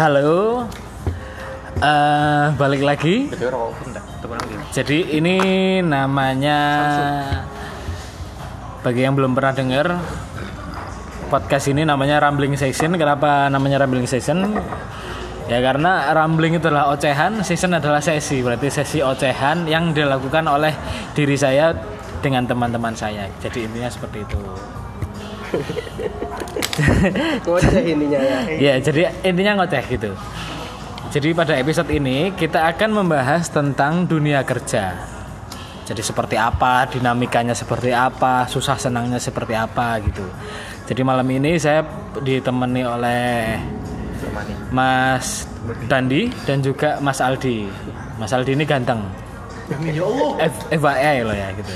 Halo, Eh, balik lagi. Jadi ini namanya bagi yang belum pernah dengar podcast ini namanya Rambling Session. Kenapa namanya Rambling Session? Ya karena rambling itu adalah ocehan, session adalah sesi. Berarti sesi ocehan yang dilakukan oleh diri saya dengan teman-teman saya. Jadi intinya seperti itu. ngoceh ininya ya Ya, jadi intinya ngoceh gitu. Jadi pada episode ini kita akan membahas tentang dunia kerja. Jadi seperti apa, dinamikanya seperti apa, susah senangnya seperti apa gitu. Jadi malam ini saya ditemani oleh. Mas Dandi dan juga Mas Aldi. Mas Aldi ini ganteng. Amin ya Allah. FYI loh ya gitu.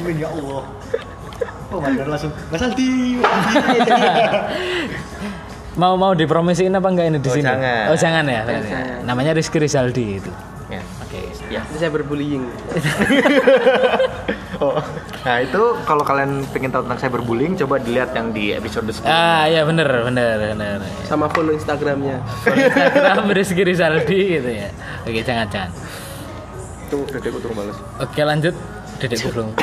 Amin ya Allah. Oh, mandor langsung. Mas Aldi. Mau mau dipromosiin apa enggak ini di Oh, sini? jangan. Oh jangan ya. Jangan. Namanya Rizky Rizaldi itu. Ya. Oke. Ya. Ini saya berbullying Oh. Nah itu kalau kalian pengen tahu tentang cyberbullying, coba dilihat yang di episode sebelumnya. Ah ya bener bener bener. sama follow instagramnya Follow Instagram Rizky Rizaldi gitu ya. Oke jangan jangan. Tuh, udah gue turun balas. Oke lanjut. Dedek Kublung.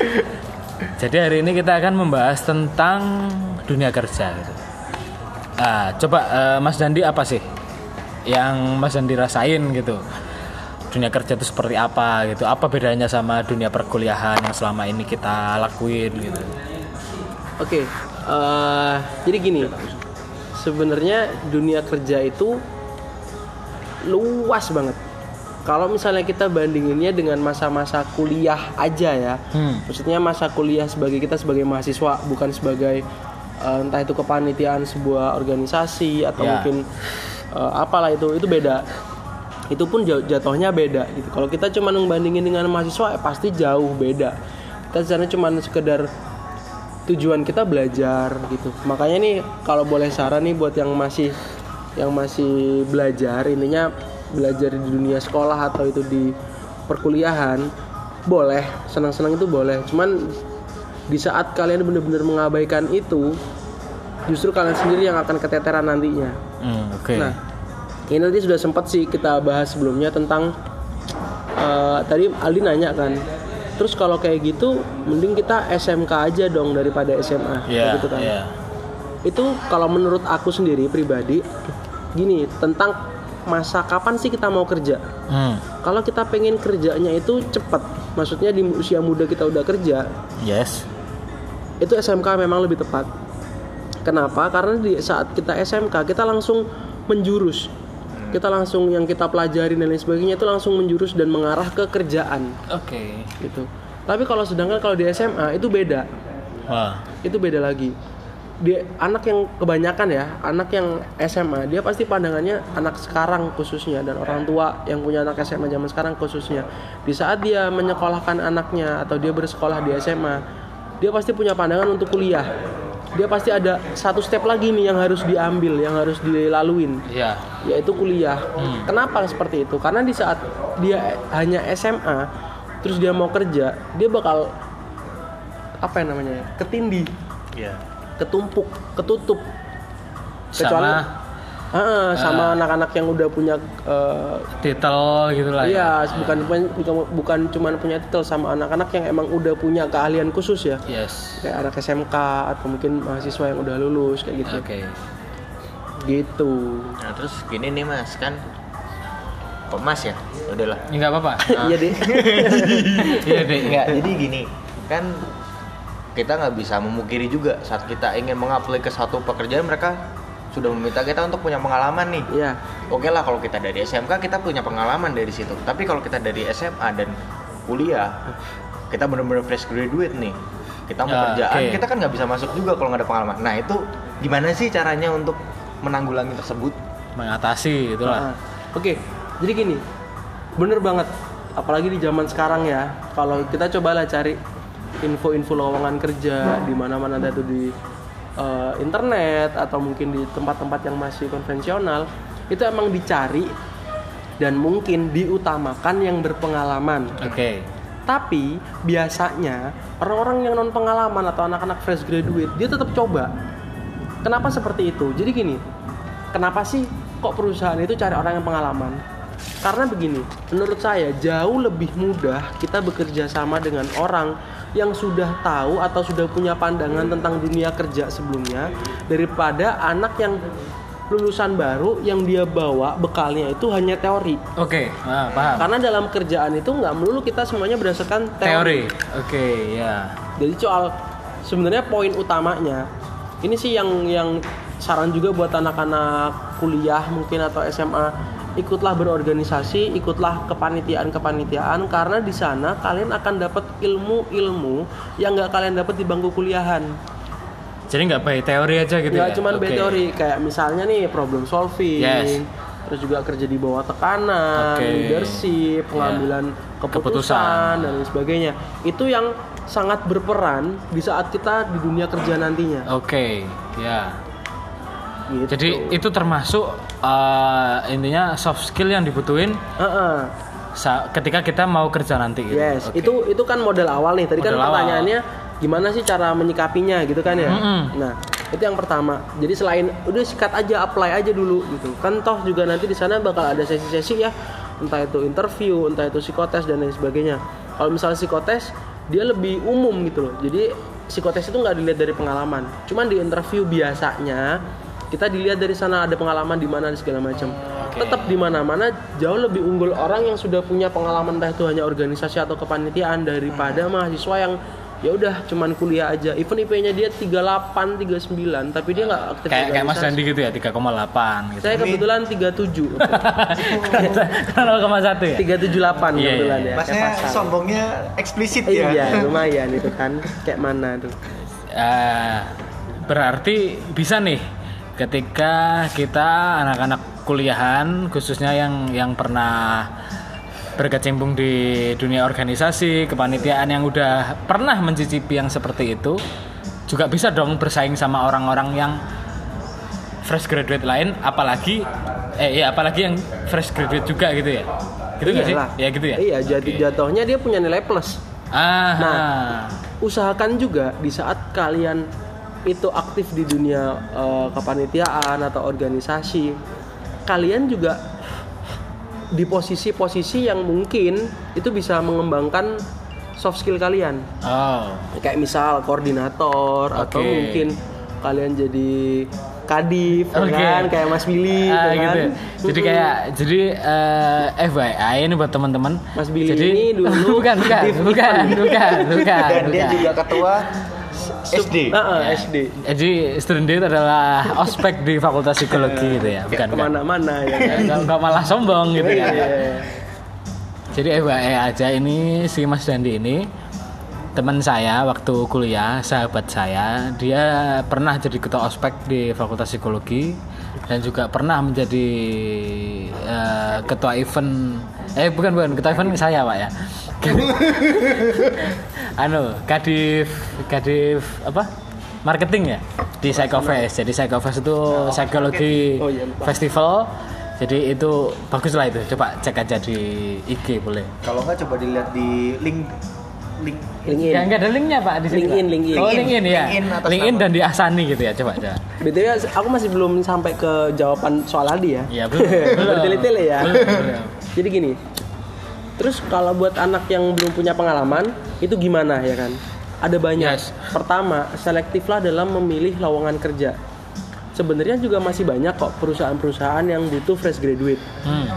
Jadi hari ini kita akan membahas tentang dunia kerja gitu. Ah, coba eh, Mas Dandi apa sih yang Mas Dandi rasain gitu? Dunia kerja itu seperti apa gitu? Apa bedanya sama dunia perkuliahan yang selama ini kita lakuin gitu? oke eh, jadi gini sebenarnya dunia kerja itu luas banget kalau misalnya kita bandinginnya dengan masa-masa kuliah aja ya Hmm. maksudnya masa kuliah sebagai kita sebagai mahasiswa bukan sebagai eh, entah itu kepanitiaan sebuah organisasi atau Ya. mungkin eh, apalah itu itu beda itu pun jatuhnya beda gitu kalau kita cuma membandingin dengan mahasiswa ya pasti jauh beda kita sana cuma sekedar tujuan kita belajar gitu makanya nih kalau boleh saran nih buat yang masih yang masih belajar intinya belajar di dunia sekolah atau itu di perkuliahan boleh senang-senang itu boleh cuman di saat kalian benar-benar mengabaikan itu justru kalian sendiri yang akan keteteran nantinya Hmm, Oke. Nah, ini tadi sudah sempat sih kita bahas sebelumnya tentang eh, tadi Aldi nanya kan. Terus kalau kayak gitu, mending kita SMK aja dong daripada SMA. Kayak Iya. gitu kan. Iya. Itu kalau menurut aku sendiri pribadi, gini tentang masa kapan sih kita mau kerja? Hmm. Kalau kita pengen kerjanya itu cepat, maksudnya di usia muda kita udah kerja, Yes. itu SMK memang lebih tepat. Kenapa? Karena di saat kita SMK kita langsung menjurus. Kita langsung yang kita pelajari dan lain sebagainya itu langsung menjurus dan mengarah ke kerjaan Oke. gitu. Tapi kalau sedangkan kalau di SMA itu beda. Wah. Itu beda lagi. Dia anak yang kebanyakan ya, anak yang SMA, dia pasti pandangannya anak sekarang khususnya dan orang tua yang punya anak SMA zaman sekarang khususnya. Di saat dia menyekolahkan anaknya atau dia bersekolah di SMA, dia pasti punya pandangan untuk kuliah. Dia pasti ada satu step lagi nih yang harus diambil, yang harus dilaluin Iya. yaitu kuliah. Kenapa seperti itu? Karena di saat dia hanya SMA, terus dia mau kerja, dia bakal apa yang namanya? ya, Ketindih, Iya. Ketumpuk, ketutup. Sama Ah, sama anak-anak yang udah punya eh, titel gitu lah iya, ya. bukan bukan bukan cuma punya titel sama anak-anak yang emang udah punya keahlian khusus ya. Yes. Kayak anak SMK atau mungkin mahasiswa yang udah lulus kayak gitu. Oke. Gitu. Nah terus gini nih mas kan, kok mas ya? Udahlah. Enggak apa-apa. Iya, Dek. Iya, Dek. Enggak, jadi gini kan kita nggak bisa memungkiri juga saat kita ingin mengapply ke satu pekerjaan mereka sudah meminta kita untuk punya pengalaman nih. Iya. Oke lah kalau kita dari SMK kita punya pengalaman dari situ. Tapi kalau kita dari SMA dan kuliah kita benar-benar fresh graduate nih. Kita mau Ya, kerjaan oke. kita kan nggak bisa masuk juga kalau nggak ada pengalaman. Nah itu gimana sih caranya untuk menanggulangi tersebut? Mengatasi itulah. Ah, Oke, jadi gini, bener banget. Apalagi di zaman sekarang ya, kalau kita cobalah cari info-info lowongan kerja di mana-mana ada itu di eh, internet atau mungkin di tempat-tempat yang masih konvensional, itu emang dicari dan mungkin diutamakan yang berpengalaman. Oke. Tapi biasanya orang-orang yang non pengalaman atau anak-anak fresh graduate dia tetap coba Kenapa seperti itu? Jadi gini, kenapa sih kok perusahaan itu cari orang yang pengalaman? Karena begini, menurut saya jauh lebih mudah kita bekerja sama dengan orang yang sudah tahu atau sudah punya pandangan tentang dunia kerja sebelumnya daripada anak yang lulusan baru yang dia bawa bekalnya itu hanya teori. Oke, ah, paham. Karena dalam kerjaan itu nggak melulu kita semuanya berdasarkan Teori. Oke, ya. jadi soal sebenarnya poin utamanya ini sih yang yang saran juga buat anak-anak kuliah mungkin atau SMA ikutlah berorganisasi, ikutlah kepanitiaan-kepanitiaan karena di sana kalian akan dapat ilmu-ilmu yang nggak kalian dapat di bangku kuliahan. Jadi nggak by teori aja gitu Nggak ya? cuma by Oke. teori kayak misalnya nih problem solving, Yes. terus juga kerja di bawah tekanan, Oke. leadership, pengambilan keputusan, Keputusan. dan lain sebagainya. Itu yang sangat berperan di saat kita di dunia kerja nantinya. Oke, ya. Gitu. Jadi itu termasuk eh, intinya soft skill yang dibutuhin Heeh. sa- ketika kita mau kerja nanti gitu. Yes, Oke. itu itu kan model awal nih. Tadi kan Model awal. pertanyaannya gimana sih cara menyikapinya gitu kan ya. Mm-mm. Nah, itu yang pertama. Jadi selain udah sikat aja, apply aja dulu gitu. Kan toh juga nanti di sana bakal ada sesi-sesi ya, entah itu interview, entah itu psikotes dan lain sebagainya. Kalau misalnya psikotes dia lebih umum gitu loh. Jadi psikotes itu nggak dilihat dari pengalaman. Cuman di interview biasanya kita dilihat dari sana ada pengalaman di mana dan segala macam. Tetap di mana-mana jauh lebih unggul orang yang sudah punya pengalaman entah itu hanya organisasi atau kepanitiaan daripada mahasiswa yang ya udah cuman kuliah aja. Even IP-nya dia 38, 39 tapi dia nggak aktif kayak kayak Mas. Dandi gitu ya 3,8 gitu. Saya kebetulan 37. Karena 0,1 ya? 378 Iya, kebetulan iya, ya. Masnya sombongnya eksplisit ya. Iya, lumayan itu kan. Kayak mana tuh? Eh, berarti bisa nih ketika kita anak-anak kuliahan khususnya yang yang pernah berkecimpung di dunia organisasi kepanitiaan yang udah pernah mencicipi yang seperti itu juga bisa dong bersaing sama orang-orang yang fresh graduate lain apalagi eh ya apalagi yang fresh graduate juga gitu ya? Gitu nggak sih? Ya gitu ya? Iya, jadi Oke. jatuhnya dia punya nilai plus. ah. Nah, usahakan juga di saat kalian itu aktif di dunia eh, kepanitiaan atau organisasi, kalian juga di posisi-posisi yang mungkin itu bisa mengembangkan soft skill kalian. oh Kayak misal koordinator atau Oke. mungkin kalian jadi kadif ya Oke. kan kayak Mas Billy ya kan. gitu. Jadi kayak jadi eh, FYI ini buat teman-teman. Mas Billy jadi, ini dulu bukan bukan bukan bukan bukan. Dan dia bukan. juga ketua SD. Ah, ah, Ya. SD. Jadi student itu adalah ospek di Fakultas Psikologi gitu ya, bukan. Ke mana-mana ya kan. Nggak nggak malah sombong gitu iya. Jadi FYI aja ini si Mas Dandi ini teman saya waktu kuliah, sahabat saya, dia pernah jadi ketua ospek di Fakultas Psikologi dan juga pernah menjadi eh, ketua event eh bukan bukan ketua event saya pak ya. Anu kadif kadif apa? Marketing ya? Di Psychofest jadi Psychofest itu psikologi Oh, iya, lupa. festival. Jadi itu bagus lah itu. Coba cek aja di IG boleh. Kalau nggak coba dilihat di link link LinkedIn. ya nggak ada linknya pak di sini LinkedIn, Pak. LinkedIn. oh LinkedIn ya LinkedIn LinkedIn nama. dan di Asani gitu ya coba coba BTW aku masih belum sampai ke jawaban soal Aldi ya. Iya, belum, belum. Bertele-tele ya. Belum, belum. Jadi gini. Terus kalau buat anak yang belum punya pengalaman, itu gimana ya kan? Ada banyak. Yes. Pertama, selektiflah dalam memilih lowongan kerja. Sebenarnya juga masih banyak kok perusahaan-perusahaan yang butuh fresh graduate. Hmm.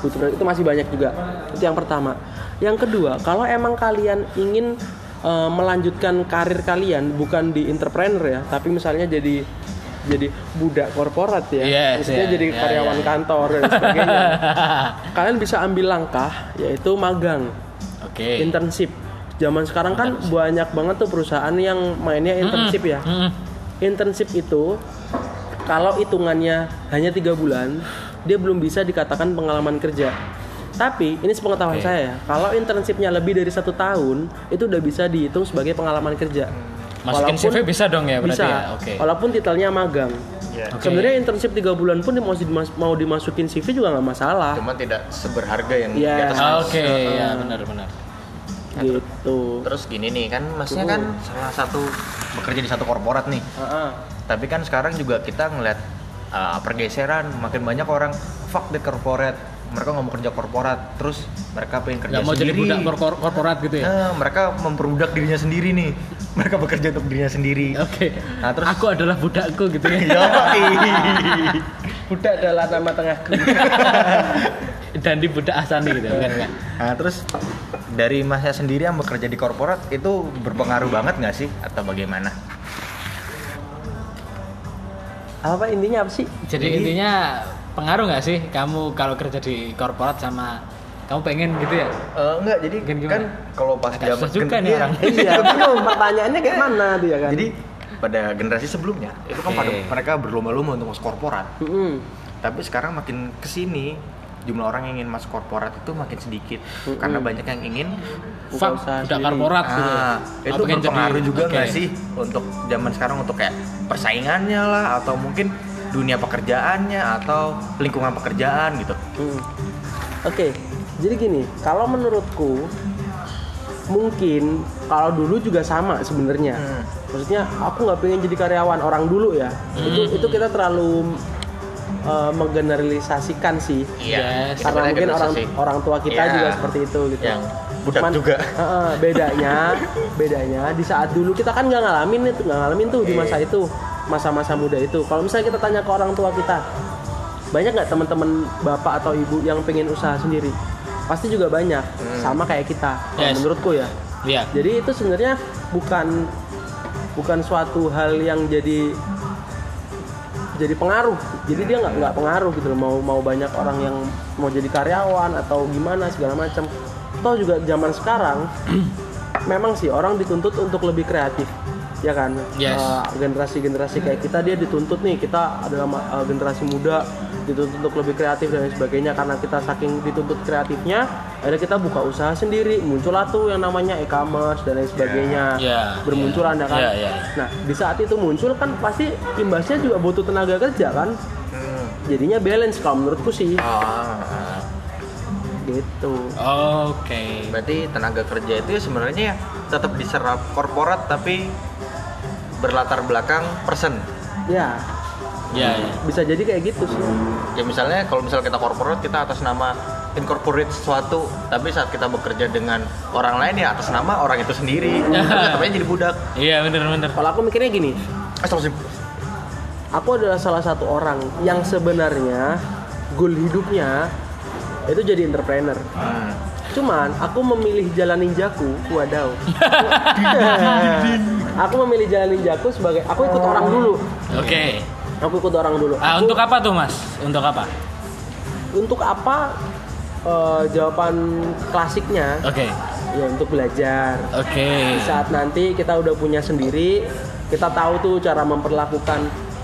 Butuh itu masih banyak juga. Itu yang pertama. Yang kedua, kalau emang kalian ingin eh, melanjutkan karir kalian bukan di entrepreneur ya, tapi misalnya jadi jadi budak korporat ya, Yes, maksudnya ya, jadi ya, karyawan ya. kantor dan sebagainya. kalian bisa ambil langkah yaitu magang, Oke. internship. Zaman sekarang kan banyak banget tuh perusahaan yang mainnya internship ya. Internship itu kalau hitungannya hanya tiga bulan, dia belum bisa dikatakan pengalaman kerja. Tapi ini sepengetahuan Oke. saya ya, kalau internshipnya lebih dari satu tahun, itu udah bisa dihitung sebagai pengalaman kerja. Masukin Walaupun- CV bisa dong ya berarti bisa, ya. Oke. walaupun titelnya magang. Ya. Oke. Sebenarnya internship tiga bulan pun mau, dimas- mau dimasukin CV juga nggak masalah. Cuma tidak seberharga yang Iya. di atas. Ah, Oke, ya benar-benar. Gitu. Terus gini nih kan, masnya kan salah satu bekerja di satu korporat nih. Heeh. tapi kan sekarang juga kita ngeliat uh, pergeseran makin banyak orang fuck the corporate mereka nggak mau kerja korporat terus mereka pengen kerja Nggak mau jadi sendiri. budak kor- kor- korporat gitu ya? Nah, mereka memperbudak dirinya sendiri nih. Mereka bekerja untuk dirinya sendiri. Oke. Nah, terus- aku adalah budakku gitu ya? Yoi. budak adalah nama tengahku. Dan di budak asani gitu kan Nah, terus dari masnya sendiri yang bekerja di korporat itu berpengaruh banget nggak sih? Atau bagaimana? apa intinya apa sih? Jadi intinya pengaruh nggak sih kamu kalau kerja di korporat sama kamu pengen gitu ya Eh, enggak, jadi Mungkin gimana? kan kalau pas Agak susah juga nih iya. orang. iya bingung pertanyaannya kayak mana dia kan Jadi pada generasi sebelumnya itu kan pada mereka berlomba-lomba untuk masuk korporat. Mm-mm. Tapi sekarang makin ke sini jumlah orang yang ingin masuk korporat itu makin sedikit Mm-mm. karena banyak yang ingin Buka usaha sendiri. korporat gitu Ah, Oh, itu pengen berpengaruh jadi- juga nggak oke. sih untuk zaman sekarang untuk kayak persaingannya lah atau mungkin dunia pekerjaannya atau lingkungan pekerjaan gitu. Hmm. Oke, jadi gini, kalau menurutku mungkin kalau dulu juga sama sebenarnya. Hmm. Maksudnya aku nggak pengen jadi karyawan orang dulu ya. Itu itu kita terlalu uh, menggeneralisasikan sih. Yes. kita Karena mungkin orang generalisasi. orang tua kita Iya. juga seperti itu gitu. Yang budak juga. Heeh, bedanya, bedanya di saat dulu kita kan nggak ngalamin itu, nggak ngalamin tuh di masa itu, masa-masa muda itu. Kalau misalnya kita tanya ke orang tua kita, banyak nggak teman-teman bapak atau ibu yang pengen usaha sendiri? Pasti juga banyak, sama kayak kita. Kalau Yes. menurutku ya. Iya. Jadi itu sebenarnya bukan bukan suatu hal yang jadi jadi pengaruh. Jadi dia nggak nggak pengaruh gitu loh. Mau mau banyak orang yang mau jadi karyawan atau gimana segala macam. Toh juga zaman sekarang memang sih orang dituntut untuk lebih kreatif. Ya kan? Yes. Eh, generasi-generasi kayak kita dia dituntut nih kita adalah eh, generasi muda dituntut untuk lebih kreatif dan lain sebagainya. Karena kita saking dituntut kreatifnya akhirnya kita buka usaha sendiri. Muncullah tuh yang namanya e-commerce dan lain sebagainya. Ya, bermunculan ya kan? Ya, ya. nah di saat itu muncul kan pasti imbasnya juga butuh tenaga kerja kan? Hmm. jadinya balance kalau menurutku sih. Ah, gitu. Oke. Berarti tenaga kerja itu ya sebenarnya tetap diserap korporat tapi berlatar belakang person. ya ya, ya. bisa jadi kayak gitu sih Ya misalnya kalau misalnya kita korporat kita atas nama incorporate sesuatu, tapi saat kita bekerja dengan orang lain ya atas nama orang itu sendiri. Tapi jadi budak. iya bener bener kalau aku mikirnya gini Astagfirullahaladzim. aku adalah salah satu orang yang sebenarnya goal hidupnya itu jadi entrepreneur Hmm. Cuman aku memilih jalan ninjaku, wadaw. aku memilih jalan ninjaku sebagai aku ikut orang dulu. oke Aku ikut orang dulu. ah, Aku- untuk apa tuh mas untuk apa untuk apa? Eh, jawaban klasiknya oke ya untuk belajar. oke Di saat nanti kita udah punya sendiri, kita tahu tuh cara memperlakukan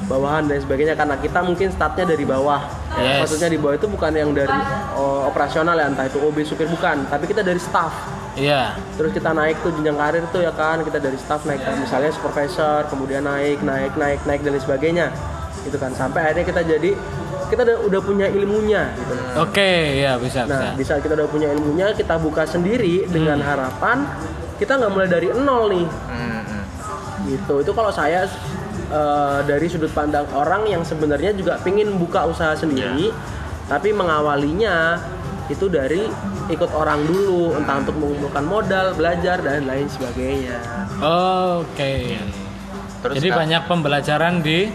bawahan dan sebagainya karena kita mungkin startnya dari bawah. Yes. Maksudnya di bawah itu bukan yang dari oh, operasional ya entah itu OB supir bukan, tapi kita dari staff. Iya. Terus kita naik tuh jenjang karir tuh ya kan kita dari staff naik kan misalnya supervisor kemudian naik naik naik naik dan lain sebagainya. Itu kan sampai akhirnya kita jadi kita udah, udah punya ilmunya gitu. Oke ya bisa nah bisa. di saat kita udah punya ilmunya kita buka sendiri dengan harapan kita nggak mulai dari nol nih. Hmm, hmm. gitu. Itu kalau saya eh, dari sudut pandang orang yang sebenarnya juga pingin buka usaha sendiri tapi mengawalinya itu dari ikut orang dulu entah untuk mengumpulkan modal belajar dan lain sebagainya. Oke. Terus jadi Kak- banyak pembelajaran di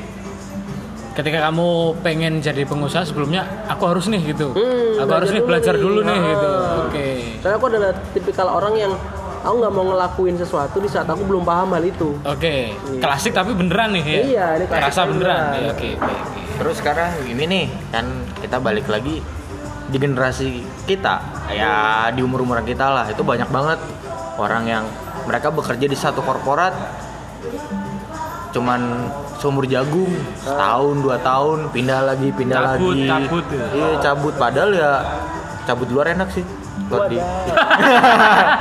ketika kamu pengen jadi pengusaha sebelumnya aku harus nih gitu. Hmm, aku harus belajar nih dulu belajar nih. dulu nih Ah. gitu. Oke. Soalnya aku adalah tipikal orang yang aku nggak mau ngelakuin sesuatu di saat aku belum paham hal itu. Oke. Klasik tapi beneran nih ya? Iya, ini klasik Rasa beneran. beneran. Iya, oke oke oke. Terus sekarang ini nih kan kita balik lagi di generasi kita ya di umur umuran kita lah itu banyak banget orang yang mereka bekerja di satu korporat cuman seumur jagung setahun dua tahun pindah lagi pindah Cabut, lagi cabut ya. iya cabut padahal ya cabut luar enak sih buat di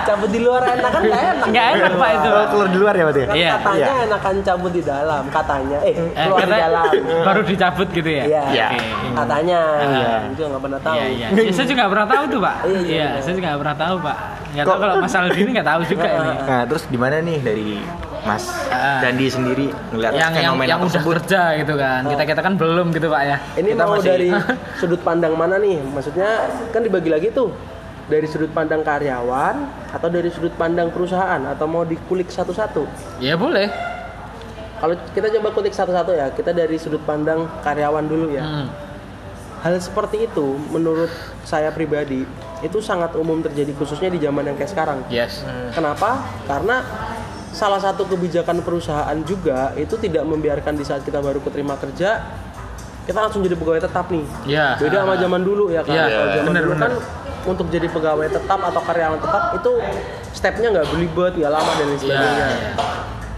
cabut di luar enak kan nggak enak nggak enak pak itu Oh, keluar di luar ya berarti ya kan Iya. katanya Iya. enakan cabut di dalam katanya eh, Eh, keluar di dalam baru dicabut gitu ya Iya. Iya. Oke. katanya Iya. itu nggak pernah tahu Iya, iya. Ya, saya juga nggak pernah tahu tuh, Pak. Iya, iya, Iya, iya. saya juga nggak pernah tahu, Pak. Nggak Kok- tahu kalau masalah ini nggak tahu juga ini. Nah, terus gimana nih dari Mas Ah. Dandi sendiri ngeliat yang yang fenomena yang udah tersebut? kerja gitu kan. Kita kita kan belum gitu Pak ya. Ini Kita mau masih- dari sudut pandang mana nih? Maksudnya kan dibagi lagi tuh dari sudut pandang karyawan atau dari sudut pandang perusahaan atau mau dikulik satu-satu? Ya boleh. Kalau kita coba kulik satu-satu ya, kita dari sudut pandang karyawan dulu ya. Hmm. Hal seperti itu menurut saya pribadi itu sangat umum terjadi khususnya di zaman yang kayak sekarang. Yes. Kenapa? Karena salah satu kebijakan perusahaan juga itu tidak membiarkan di saat kita baru keterima kerja kita langsung jadi pegawai tetap nih. Iya. Beda sama zaman dulu ya kan. Iya, Kalau zaman bener, dulu bener. kan untuk jadi pegawai tetap atau karyawan tetap itu stepnya nggak belibet, nggak lama dan lain Iya. sebagainya.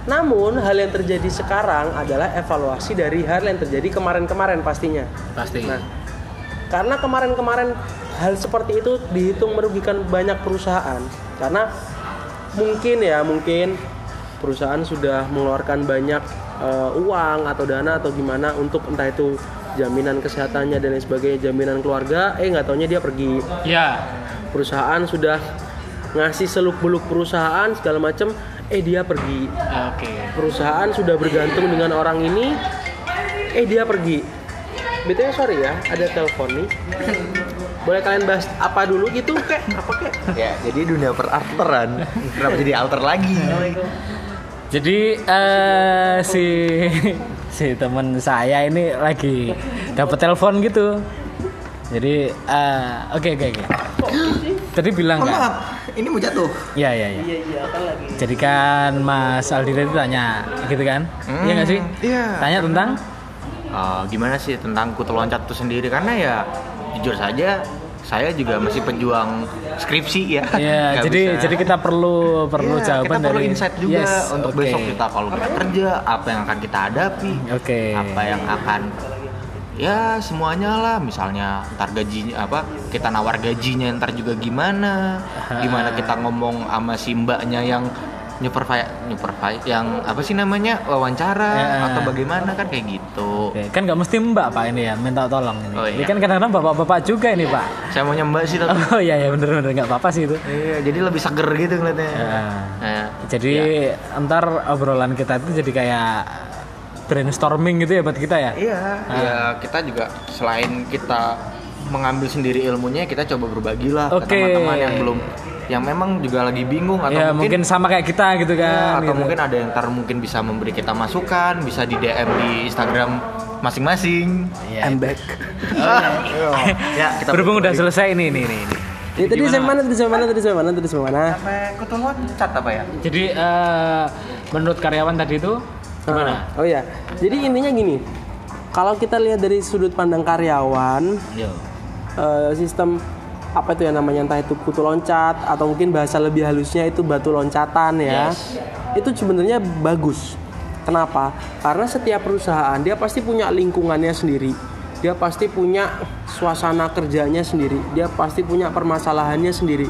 Namun hal yang terjadi sekarang adalah evaluasi dari hal yang terjadi kemarin-kemarin pastinya. Pasti. Nah, karena kemarin-kemarin hal seperti itu dihitung merugikan banyak perusahaan karena mungkin ya mungkin perusahaan sudah mengeluarkan banyak eh, uang atau dana atau gimana untuk entah itu jaminan kesehatannya dan lain sebagainya jaminan keluarga eh nggak taunya dia pergi. Ya. perusahaan sudah ngasih seluk beluk perusahaan segala macam eh dia pergi. Oke. perusahaan sudah bergantung dengan orang ini eh dia pergi. BTW sorry ya ada telepon nih. Boleh kalian bahas apa dulu gitu? Kek apa kek? Ya, jadi dunia perarteran. Kenapa jadi alter lagi? Jadi eh si si teman saya ini lagi dapat telepon gitu. Jadi eh, oke oke oke. Tadi bilang kan? ini mau jatuh. Iya iya iya. iya iya lagi Jadi kan Mas Aldi tadi tanya gitu kan? Hmm, Iya nggak sih? iya. Tanya tentang Eh, gimana sih tentang kutu loncat itu sendiri karena ya jujur saja saya juga masih pejuang skripsi ya. Iya, Nggak jadi bisa. jadi kita perlu perlu Iya, jawaban kita perlu dari insight juga Yes, untuk oke. besok kita kalau kita kerja apa yang akan kita hadapi Oke. apa yang akan ya semuanya lah misalnya ntar gajinya apa kita nawar gajinya ntar juga gimana gimana kita ngomong sama si mbaknya yang nyupervise nyupervise yang apa sih namanya wawancara Ya. atau bagaimana kan kayak gitu Oke, kan nggak mesti Mbak Pak ini ya minta tolong ini. Oh, Ini iya. kan kadang-kadang bapak-bapak juga ini Pak. saya mau nyembak sih tapi Oh iya ya bener-bener nggak apa-apa sih itu. iya jadi lebih seger gitu ngeliatnya Ya. Nah, Jadi ntar obrolan kita itu jadi kayak brainstorming gitu ya buat kita ya. Iya, ya kita juga selain kita mengambil sendiri ilmunya, kita coba berbagi lah Oke. ke teman-teman yang belum, yang memang juga lagi bingung atau ya mungkin, mungkin sama kayak kita gitu ya, kan. atau gitu. mungkin ada yang ntar mungkin bisa memberi kita masukan, bisa di DM di Instagram masing-masing. Iya. I'm back ya, kita Berhubung udah selesai ini ini ini. ini. Ini tadi sampai mana tadi sampai mana tadi sampai mana tadi sampai mana sampai loncat apa ya? Jadi eh, menurut karyawan tadi itu gimana? Ah, oh ya jadi intinya gini kalau kita lihat dari sudut pandang karyawan Yo. eh, sistem apa itu ya namanya entah itu kutu loncat atau mungkin bahasa lebih halusnya itu batu loncatan ya. Yes. itu sebenarnya bagus. Kenapa? Karena setiap perusahaan dia pasti punya lingkungannya sendiri. Dia pasti punya suasana kerjanya sendiri. Dia pasti punya permasalahannya sendiri.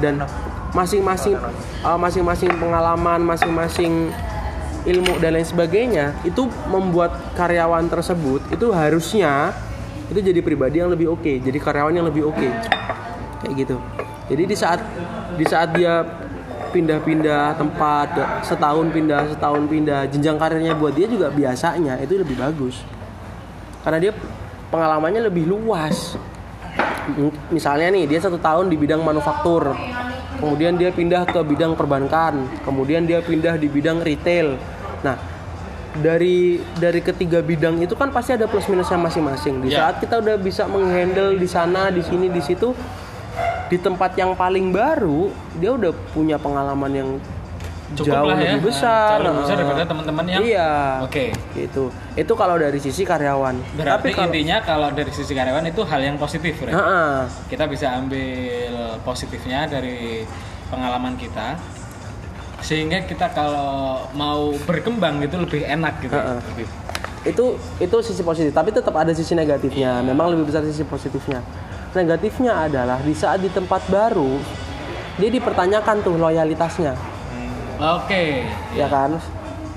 Dan masing-masing eh, masing-masing pengalaman masing-masing ilmu dan lain sebagainya itu membuat karyawan tersebut itu harusnya itu jadi pribadi yang lebih oke jadi karyawan yang lebih oke kayak gitu. Jadi di saat di saat dia pindah-pindah tempat setahun pindah setahun pindah jenjang karirnya buat dia juga biasanya itu lebih bagus. Karena dia pengalamannya lebih luas. Misalnya nih dia satu tahun di bidang manufaktur. Kemudian dia pindah ke bidang perbankan. Kemudian dia pindah di bidang retail. Nah dari dari ketiga bidang itu kan pasti ada plus minusnya masing-masing. Di Ya. saat kita udah bisa menghandle di sana di sini di situ di tempat yang paling baru dia udah punya pengalaman yang Cukup jauh lah ya. lebih besar Jauh lebih besar Nah, daripada teman-teman yang iya Oke. gitu itu kalau dari sisi karyawan Berarti kalau intinya kalau dari sisi karyawan itu hal yang positif, Bre. Heeh. Kita bisa ambil positifnya dari pengalaman kita sehingga kita kalau mau berkembang gitu lebih enak gitu. Heeh. Lebih- itu itu sisi positif tapi tetap ada sisi negatifnya memang lebih besar sisi positifnya negatifnya adalah di saat di tempat baru dia dipertanyakan tuh loyalitasnya Oke. ya kan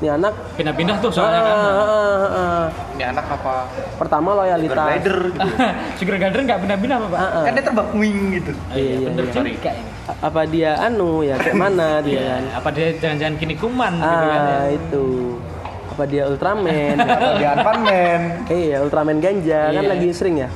ini anak Pindah-pindah tuh soalnya kan. Ah, ah, ah, ah. Ini anak apa? pertama loyalitas Glider gitu. Sugar glider nggak pindah-pindah apa, Pak? Ah, ah. kan dia terbang wing gitu. iya, iya, bener iya. juga ini. apa dia anu ya kayak mana dia kan Apa dia jangan-jangan kini kuman gitu kan ya? ah itu apa dia Ultraman Di Anpan Man. iya Ultraman ganja kan Iya. lagi sering ya?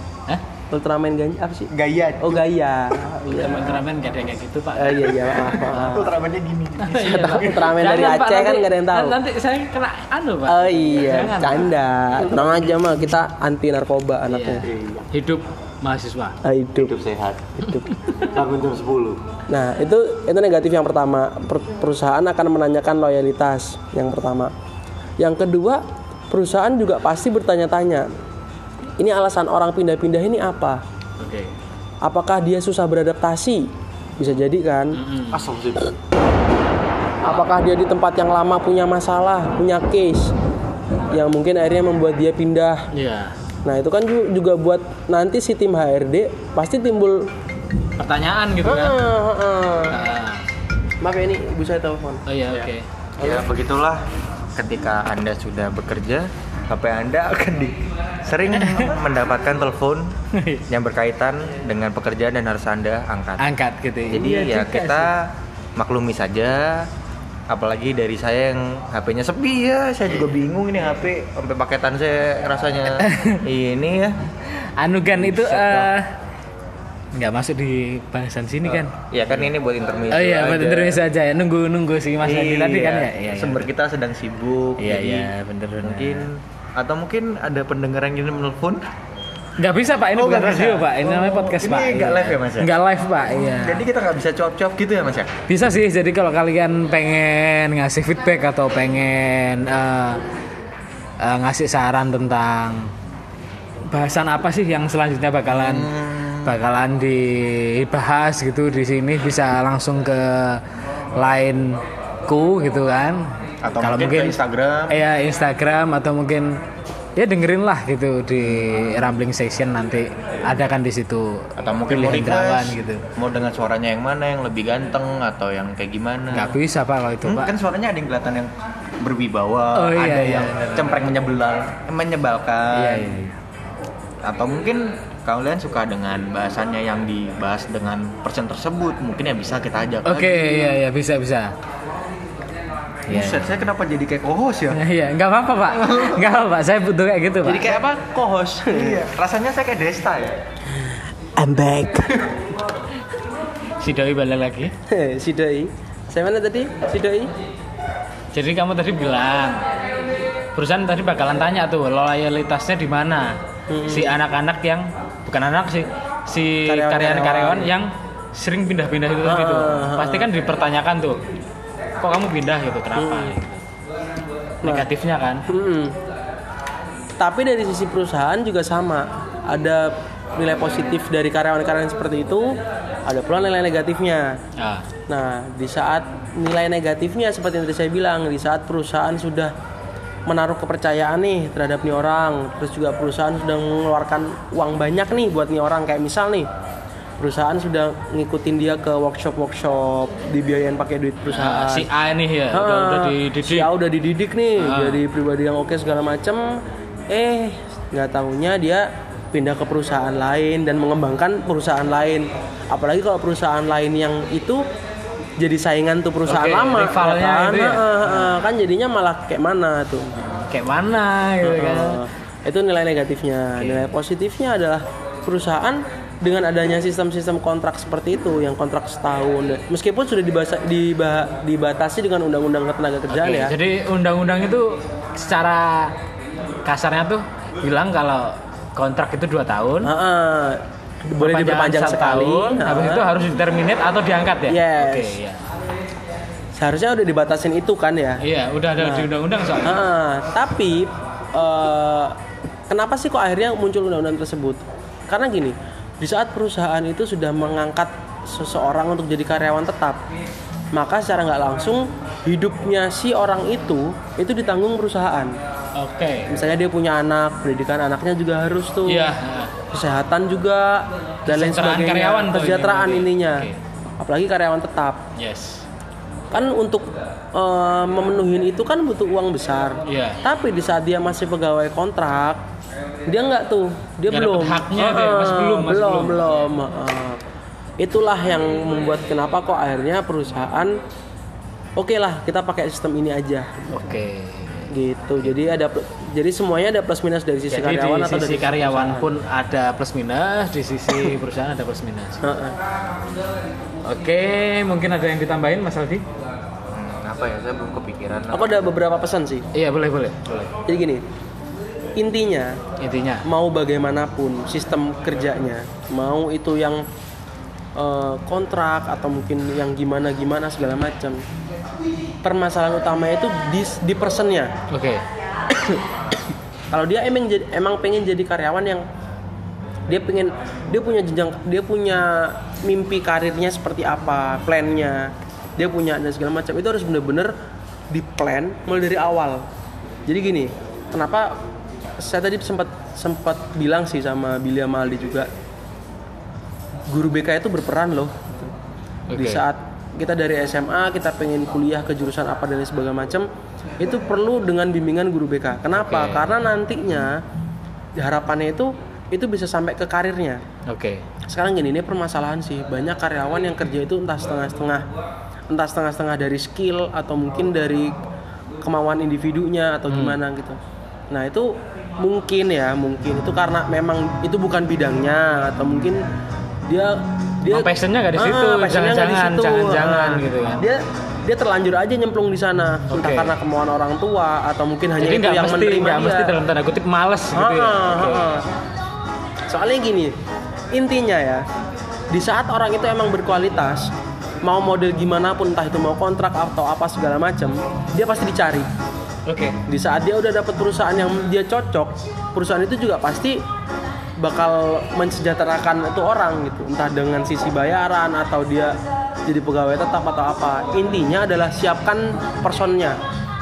Ultraman ganja apa sih Gaya. oh gaya iya Ultraman Ultraman gak ada yang kayak gitu pak Eh, iya iya maaf Ultramannya gini. Iya. Ultraman dari Aceh kan nanti- nggak ada yang tahu. Nanti saya kena anu pak Oh iya, canda. Tenang aja mah kita anti narkoba anaknya. Iya. Hidup mahasiswa Ah, hidup. Hidup sehat. hidup. Bangun jam 10. Nah, itu itu negatif yang pertama. Per- perusahaan akan menanyakan loyalitas yang pertama. Yang kedua, perusahaan juga pasti bertanya-tanya. Ini alasan orang pindah-pindah ini apa? Oke Apakah dia susah beradaptasi? Bisa jadi kan? Asal sih. Apakah dia di tempat yang lama punya masalah, punya case yang mungkin akhirnya membuat dia pindah Iya Nah itu kan ju- juga buat nanti si tim HRD pasti timbul Pertanyaan gitu kan "Ah, ah, ah." Ah, Maaf ya ini ibu saya telepon. Oh iya oke Ya begitulah ketika Anda sudah bekerja, HP Anda akan di sering mendapatkan telepon yang berkaitan dengan pekerjaan dan harus Anda angkat. Angkat gitu Jadi Iya ya kita maklumi saja. Apalagi dari saya yang HP-nya sepi ya, saya juga bingung ini HP sampai paketan saya rasanya ini ya. sih. Anu kan itu eh, nggak masuk di bahasan sini kan Ya kan ini buat intermezzo. Oh iya, buat aja. interview saja ya. Nunggu nunggu sih Mas Adi tadi kan ya. Iya, iya. Sumber kita sedang sibuk. Iya, jadi iya, bener, bener. Mungkin atau mungkin ada pendengar yang ingin menelpon. Nggak bisa Pak, ini Oh, bukan nggak bisa. radio Pak. Ini namanya Oh, podcast ini Pak. nggak Iya. live ya, Mas, ya? Nggak live Pak, iya. Jadi kita nggak bisa cuap-cuap gitu ya mas ya? Bisa sih, jadi kalau kalian pengen ngasih feedback atau pengen eh, eh, ngasih saran tentang bahasan apa sih yang selanjutnya bakalan Hmm. bakalan dibahas gitu di sini bisa langsung ke line ku gitu kan. Atau mungkin ke Instagram. Iya, Instagram atau mungkin ya dengerin lah gitu di Rambling Session nanti ada kan di situ Atau mungkin mau request, gitu. mau dengan suaranya yang mana yang lebih ganteng atau yang kayak gimana? Nggak bisa Pak kalau itu Hmm, Pak. kan suaranya ada yang kelihatan yang berwibawa, Oh, iya, ada iya, yang benar. cempreng menyebelal, menyebalkan. Iya, iya, iya. Atau mungkin kalian suka dengan bahasannya yang dibahas dengan person tersebut, mungkin ya bisa kita ajak. Oke, iya iya bisa bisa. Iya. Buset, saya kenapa jadi kayak co-host ya? Iya, nggak apa-apa pak, nggak apa-apa. Saya butuh kayak gitu pak. Jadi kayak apa? Kohos. iya, rasanya saya kayak Desta ya. I'm back. Si Doi balik lagi. si Doi. Saya mana tadi? Si Doi. Jadi kamu tadi bilang perusahaan tadi bakalan tanya tuh loyalitasnya di mana. Si anak-anak yang bukan anak sih, si Karyawan-karyawan. yang sering pindah-pindah itu Ah, gitu. ah, Pasti kan dipertanyakan tuh, kok kamu pindah gitu, kenapa? Hmm. gitu. Negatifnya kan. Mm-mm. Tapi dari sisi perusahaan juga sama. Ada nilai positif dari karyawan-karyawan seperti itu, ada pula nilai negatifnya. Ah, Nah, di saat nilai negatifnya seperti yang tadi saya bilang, di saat perusahaan sudah menaruh kepercayaan nih terhadap nih orang, terus juga perusahaan sudah mengeluarkan uang banyak nih buat nih orang kayak misal nih perusahaan sudah ngikutin dia ke workshop-workshop dibiayain pakai duit perusahaan. ah, si A nih ya, udah, Ah, udah dididik. Si A udah dididik nih, Ah. jadi pribadi yang oke segala macem. Eh, nggak tahunya dia pindah ke perusahaan lain dan mengembangkan perusahaan lain. Apalagi kalau perusahaan lain yang itu jadi saingan tuh perusahaan Oke, lama, rivalnya kan? itu ya? Ah. kan jadinya malah kayak mana tuh? Kayak mana gitu kan. Itu nilai negatifnya. Nilai positifnya adalah perusahaan dengan adanya sistem-sistem kontrak seperti itu yang kontrak setahun meskipun sudah dibasa, diba- dibatasi dengan undang-undang ketenaga kerjaan Oke, ya Jadi undang-undang itu secara kasarnya tuh bilang kalau kontrak itu dua tahun, Ah, ah. boleh diperpanjang sekali habis Ah. itu harus diterminate atau diangkat ya? Yes. Oke, iya. seharusnya udah dibatasin itu kan ya Iya, udah ada Nah. di undang-undang soalnya. Ah, tapi eh, kenapa sih kok akhirnya muncul undang-undang tersebut karena gini di saat perusahaan itu sudah mengangkat seseorang untuk jadi karyawan tetap maka secara nggak langsung hidupnya si orang itu itu ditanggung perusahaan Oke. misalnya dia punya anak pendidikan anaknya juga harus tuh Iya. kesehatan juga dan lain sebagainya karyawan kesejahteraan ini ininya Oke. apalagi karyawan tetap Yes. kan untuk eh, memenuhi itu kan butuh uang besar Iya. tapi di saat dia masih pegawai kontrak dia nggak tuh dia Nggak belum haknya dia, masih Ah, belum, masih belum belum. belum ah. itulah yang membuat kenapa kok akhirnya perusahaan oke lah kita pakai sistem ini aja Oke. gitu jadi ada jadi semuanya ada plus minus dari sisi Jadi karyawan di atau sisi dari karyawan perusahaan. pun ada plus minus, di sisi perusahaan ada plus minus. Heeh. Oke, mungkin ada yang ditambahin Mas Aldi? Hmm, apa ya? Saya belum kepikiran. aku ada beberapa pesan sih Iya, boleh, boleh. Boleh. jadi gini intinya Intinya. mau bagaimanapun sistem kerjanya mau itu yang eh, kontrak atau mungkin yang gimana gimana segala macam permasalahan utamanya itu di di personnya Oke. kalau dia emang jadi emang pengen jadi karyawan yang dia pengen dia punya jenjang dia punya mimpi karirnya seperti apa plannya dia punya dan segala macam itu harus bener-bener di plan mulai dari awal jadi gini kenapa saya tadi sempat sempat bilang sih sama Billy sama Aldi juga guru BK itu berperan loh di Oke. saat kita dari SMA kita pengen kuliah ke jurusan apa dan lain sebagainya macam itu perlu dengan bimbingan guru BK. Kenapa? Oke. Karena nantinya harapannya itu itu bisa sampai ke karirnya. Oke. Sekarang gini ini permasalahan sih banyak karyawan yang kerja itu entah setengah-setengah entah setengah-setengah dari skill atau mungkin dari kemauan individunya atau gimana gitu. Nah itu mungkin ya mungkin itu karena memang itu bukan bidangnya atau mungkin dia dia Emang passionnya nggak di situ, Ah, passionnya nggak di situ. jangan-jangan Ah, gitu kan. Dia dia terlanjur aja nyemplung di sana entah Oke. karena kemauan orang tua atau mungkin hanya Jadi itu yang mesti menerima nggak dia. mesti dalam tanda kutip males gitu ya. Ah, Oke. ah, ah. Soalnya gini, intinya ya, di saat orang itu emang berkualitas, mau model gimana pun entah itu mau kontrak atau apa segala macam, dia pasti dicari. Oke. Di saat dia udah dapet perusahaan yang dia cocok, perusahaan itu juga pasti bakal mensejahterakan itu orang gitu, entah dengan sisi bayaran atau dia jadi pegawai tetap atau apa. Intinya adalah siapkan personnya.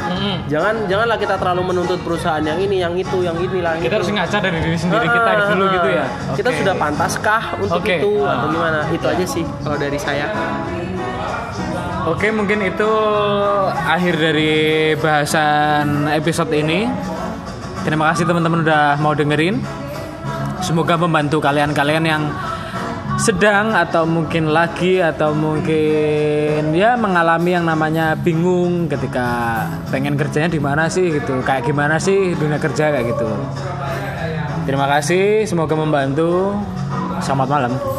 Mm-mm. Jangan janganlah kita terlalu menuntut perusahaan yang ini, yang itu, yang inilah. yang Kita itu. harus ngaca dari diri sendiri kita Ah, dulu gitu ya. Kita Oke. sudah pantaskah untuk Oke. itu Ah. atau gimana? Itu aja sih kalau dari saya. Oke, mungkin itu akhir dari bahasan episode ini. Terima kasih teman-teman udah mau dengerin. Semoga membantu kalian-kalian yang sedang atau mungkin lagi atau mungkin ya mengalami yang namanya bingung ketika pengen kerjanya di mana sih gitu. Kayak gimana sih dunia kerja kayak gitu. Terima kasih, semoga membantu. Selamat malam.